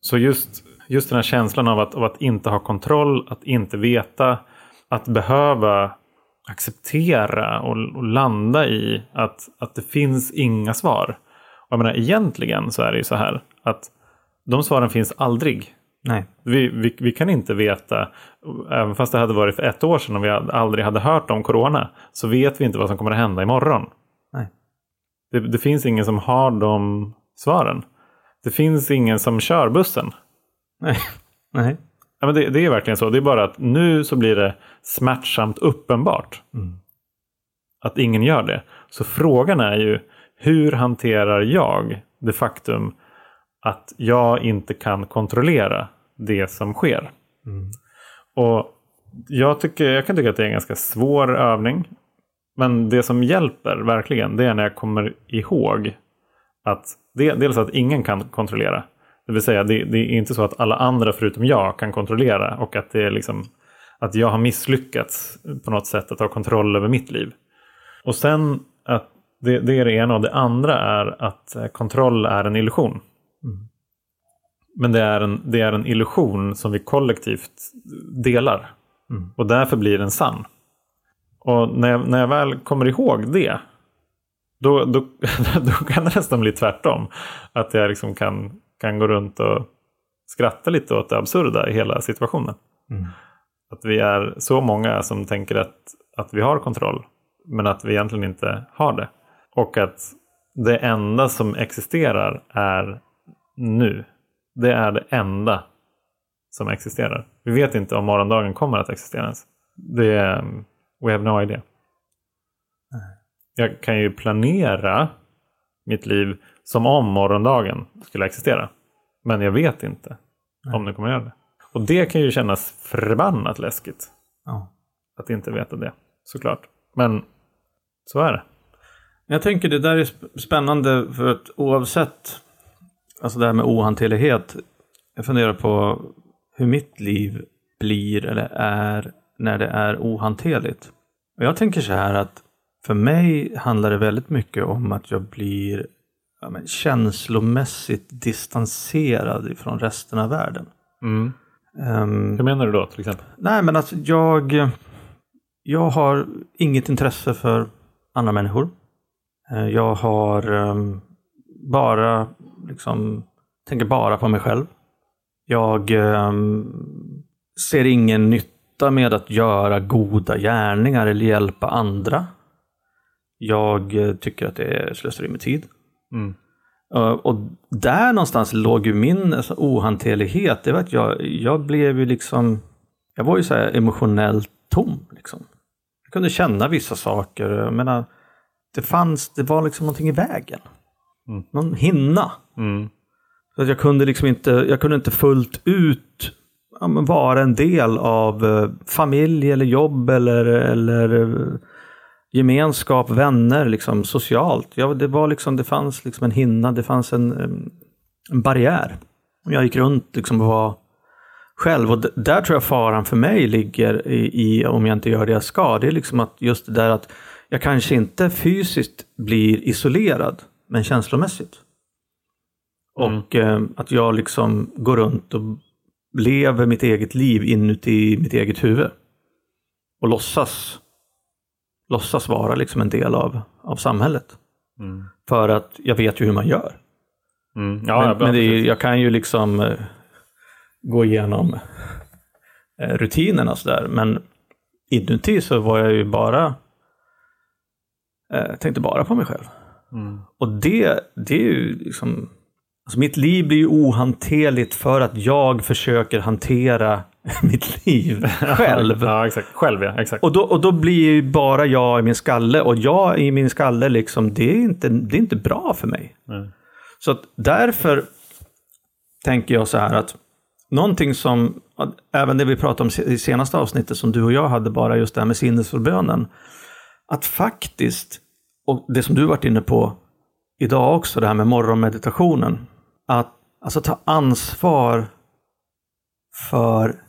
Så just, just den här känslan av att, av att inte ha kontroll, att inte veta, att behöva acceptera och, och landa i att, att det finns inga svar. Och jag menar, egentligen så är det ju så här att de svaren finns aldrig. Nej. Vi, vi, vi kan inte veta, även fast det hade varit för ett år sedan och vi aldrig hade hört om corona, så vet vi inte vad som kommer att hända imorgon. Nej. Det, det finns ingen som har de svaren. Det finns ingen som kör bussen. Nej. Nej. Ja, men det, det är verkligen så. Det är bara att nu så blir det smärtsamt uppenbart Mm. att ingen gör det. Så frågan är ju hur hanterar jag det faktum att jag inte kan kontrollera det som sker? Mm. Och jag, tycker, jag kan tycka att det är en ganska svår övning. Men det som hjälper verkligen det är när jag kommer ihåg att det, dels att ingen kan kontrollera. Det vill säga det, det är inte så att alla andra förutom jag kan kontrollera och att det är liksom att jag har misslyckats på något sätt att ha kontroll över mitt liv. Och sen att det, det är det ena och det andra är att eh, kontroll är en illusion. Mm. Men det är, en, det är en illusion som vi kollektivt delar. Mm. Och därför blir den sann. Och när jag, när jag väl kommer ihåg det. Då, då, då kan det nästan bli tvärtom. Att jag liksom kan, kan gå runt och skratta lite åt det absurda i hela situationen. Mm. Att vi är så många som tänker att, att vi har kontroll. Men att vi egentligen inte har det. Och att det enda som existerar är nu. Det är det enda som existerar. Vi vet inte om morgondagen kommer att existera ens. Det är, we have no idea. Jag kan ju planera mitt liv som om morgondagen skulle existera. Men jag vet inte om det kommer göra det. Och det kan ju kännas förbannat läskigt. Ja. Att inte veta det, såklart. Men så är det. Jag tänker det där är sp- spännande för att oavsett, alltså det här med ohanterlighet. Jag funderar på hur mitt liv blir eller är när det är ohanterligt. Och jag tänker så här att för mig handlar det väldigt mycket om att jag blir ja, men, känslomässigt distanserad ifrån resten av världen. Mm. Ehm, Hur menar du då till exempel? Nej, men alltså jag, jag har inget intresse för andra människor. Eh, Jag har ehm, bara, liksom, tänker bara på mig själv. Jag ehm, ser ingen nytta med att göra goda gärningar eller hjälpa andra. Jag eh, tycker att det är slöseri med tid. Mm. Uh, och där någonstans låg ju min alltså, ohanterlighet. Det var att jag, jag blev ju liksom, jag var ju så emotionellt tom. Liksom. Jag kunde känna vissa saker. Jag menar, det fanns, det var liksom någonting i vägen. Mm. Någon hinna. Mm. Så att jag kunde liksom inte, jag kunde inte fullt ut ja, vara en del av eh, familj eller jobb eller, eller eh, gemenskap, vänner, liksom socialt. Ja, det, var liksom, det fanns liksom en hinna, det fanns en, en barriär. Jag gick runt liksom och var själv. Och där tror jag faran för mig ligger i, i, om jag inte gör det jag ska. Det är liksom att just det där att jag kanske inte fysiskt blir isolerad, men känslomässigt. Och eh, att jag liksom går runt och lever mitt eget liv inuti mitt eget huvud. Och låtsas, låtsas vara liksom en del av, av samhället. Mm. För att jag vet ju hur man gör. Mm. Ja, men men är, jag kan ju liksom eh, gå igenom eh, rutinerna sådär. Men inuti så var jag ju bara, eh, tänkte bara på mig själv. Mm. Och det, det är ju liksom, alltså mitt liv blir ju ohanterligt för att jag försöker hantera mitt liv själv. Ja, exakt. Själv, ja. Exakt. Och då, och då blir ju bara jag i min skalle och jag i min skalle, liksom, det, är inte, det är inte bra för mig. Mm. Så att därför tänker jag så här att någonting som, även det vi pratade om i senaste avsnittet som du och jag hade, bara just det här med sinnesförbönen. Att faktiskt, och det som du varit inne på idag också, det här med morgonmeditationen. Att alltså ta ansvar för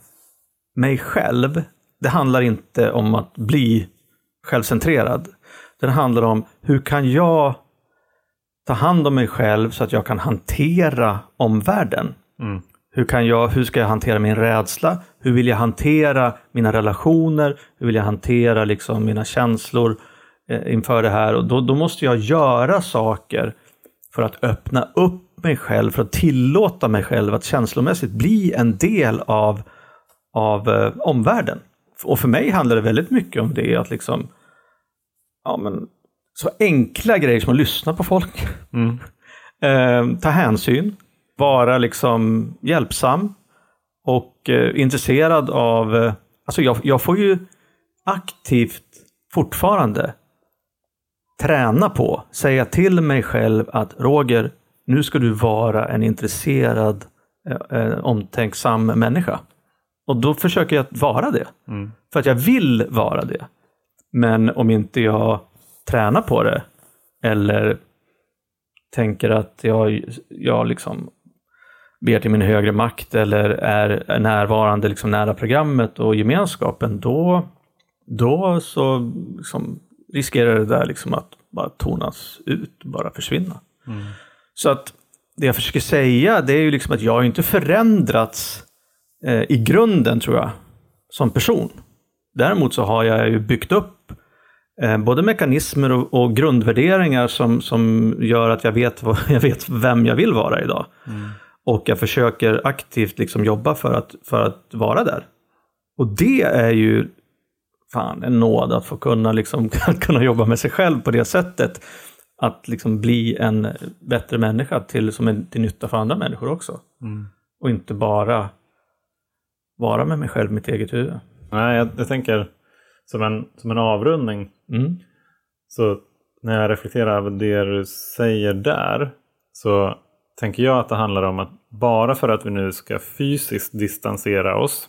mig själv. Det handlar inte om att bli självcentrerad. Det handlar om hur kan jag ta hand om mig själv så att jag kan hantera omvärlden. Mm. Hur, kan jag, hur ska jag hantera min rädsla? Hur vill jag hantera mina relationer? Hur vill jag hantera liksom mina känslor eh, inför det här? Och då, då måste jag göra saker för att öppna upp mig själv, för att tillåta mig själv att känslomässigt bli en del av, av eh, omvärlden. Och för mig handlar det väldigt mycket om det, att liksom ja, men, så enkla grejer som att lyssna på folk. Mm. Eh, ta hänsyn, vara liksom hjälpsam och eh, intresserad av... Eh, alltså jag, jag får ju aktivt fortfarande träna på, säga till mig själv att Roger, nu ska du vara en intresserad, eh, eh, omtänksam människa. Och då försöker jag vara det. Mm. För att jag vill vara det. Men om inte jag tränar på det eller tänker att jag, jag liksom ber till min högre makt eller är närvarande liksom nära programmet och gemenskapen, då, då så liksom riskerar det där liksom att bara tonas ut, bara försvinna. Mm. Så att det jag försöker säga det är ju liksom att jag har inte förändrats eh, i grunden tror jag, som person. Däremot så har jag ju byggt upp eh, både mekanismer och, och grundvärderingar som, som gör att jag vet, vad, jag vet vem jag vill vara idag. Mm. Och jag försöker aktivt liksom jobba för att, för att vara där. Och det är ju fan en nåd att få kunna, liksom, kunna jobba med sig själv på det sättet. Att liksom bli en bättre människa till, som är till nytta för andra människor också. Mm. Och inte bara vara med mig själv, mitt eget huvud. Nej, jag, jag tänker som en, som en avrundning. Mm. Så när jag reflekterar över det du säger där. Så tänker jag att det handlar om att bara för att vi nu ska fysiskt distansera oss.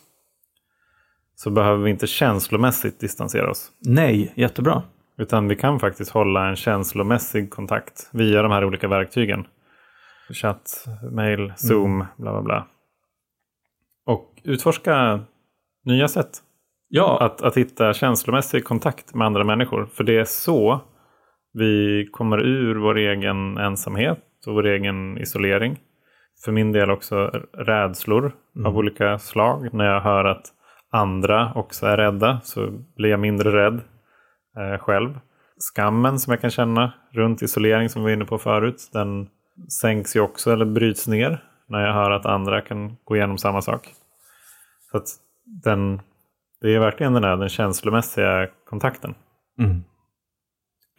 Så behöver vi inte känslomässigt distansera oss. Nej, jättebra. Utan vi kan faktiskt hålla en känslomässig kontakt via de här olika verktygen. Chatt, mail, zoom, bla bla bla. Utforska nya sätt Ja, att, att hitta känslomässig kontakt med andra människor. För det är så vi kommer ur vår egen ensamhet och vår egen isolering. För min del också rädslor av olika slag. När jag hör att andra också är rädda så blir jag mindre rädd eh, själv. Skammen som jag kan känna runt isolering som vi var inne på förut. Den sänks ju också eller bryts ner när jag hör att andra kan gå igenom samma sak. Så att den, det är verkligen den där den känslomässiga kontakten. Mm.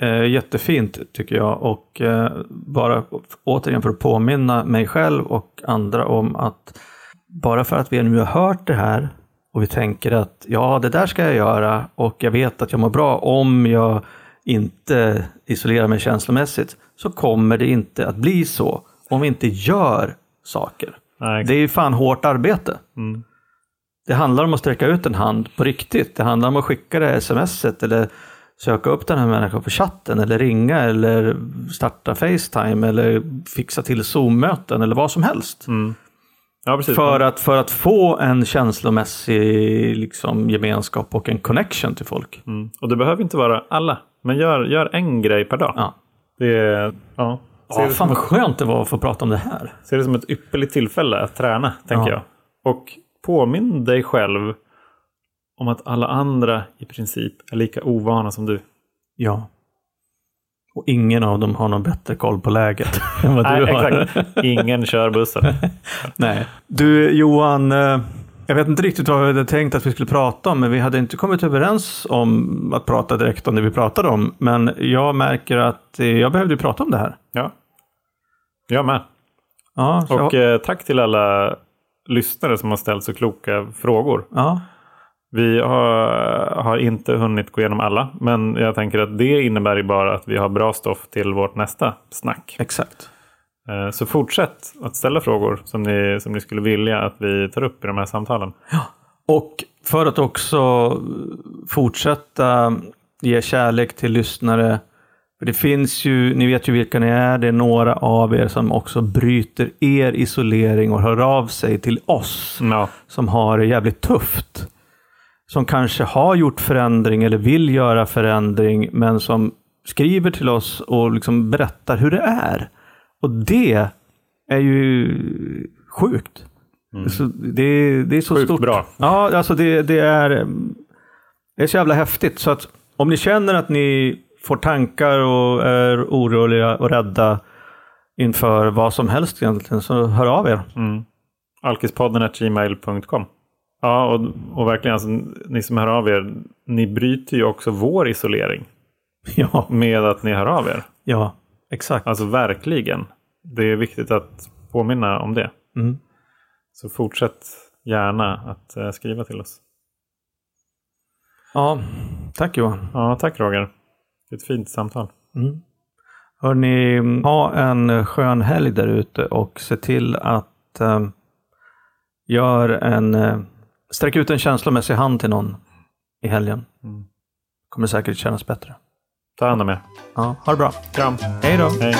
Eh, jättefint tycker jag och eh, bara återigen för att påminna mig själv och andra om att bara för att vi nu har hört det här och vi tänker att ja, det där ska jag göra och jag vet att jag mår bra om jag inte isolerar mig känslomässigt så kommer det inte att bli så om vi inte gör saker. Nej, Det är ju fan hårt arbete. Mm. Det handlar om att sträcka ut en hand på riktigt. Det handlar om att skicka det smset eller söka upp den här människan på chatten eller ringa eller starta Facetime eller fixa till Zoom-möten eller vad som helst. Mm. Ja. För att, för att få en känslomässig liksom, gemenskap och en connection till folk. Mm. Och det behöver inte vara alla. Men gör, gör en grej per dag. Ja. Det är, ja. Ser, Ja, fan vad skönt det var att få prata om det här. ser det som ett ypperligt tillfälle att träna, tänker Ja. jag. Och påminn dig själv om att alla andra i princip är lika ovana som du. Ja. Och ingen av dem har någon bättre koll på läget än vad Nej, du har. exakt. Ingen kör bussen. Nej. Du Johan, eh, jag vet inte riktigt vad vi hade tänkt att vi skulle prata om, men vi hade inte kommit överens om att prata direkt om det vi pratade om. Men jag märker att eh, jag behövde prata om det här. Ja. Jag med. Ja, Och jag, eh, tack till alla lyssnare som har ställt så kloka frågor. ja, Vi har, har inte hunnit gå igenom alla, men jag tänker att det innebär ju bara att vi har bra stoff till vårt nästa snack. exakt. Eh, Så fortsätt att ställa frågor som ni, som ni skulle vilja att vi tar upp i de här samtalen. Och för att också fortsätta ge kärlek till lyssnare. För det finns ju, ni vet ju vilka ni är, det är några av er som också bryter er isolering och hör av sig till oss. Ja, som har det jävligt tufft. Som kanske har gjort förändring eller vill göra förändring, men som skriver till oss och liksom berättar hur det är. Och det är ju sjukt. Så det, det är så Mm. Sjukt stort. bra. Ja, alltså det, det, är, det är så jävla häftigt. Så att om ni känner att ni får tankar och är oroliga och rädda inför vad som helst egentligen, så hör av er. mm. alkispodden gmail.com. Ja, och, och verkligen, alltså, ni som hör av er, ni bryter ju också vår isolering Ja, med att ni hör av er. ja exakt. Alltså verkligen. Det är viktigt att påminna om det. Mm. Så fortsätt gärna att eh, skriva till oss. Ja, tack Johan. Ja, tack Roger. Ett fint samtal. Mm. Hörni, ha en skön helg där ute och se till att eh, gör en, eh, sträck ut en känslomässig hand till någon i helgen. Mm. Kommer säkert kännas bättre. Ta hand om er. Ja, ha det bra. Kram. Hej då! Hej.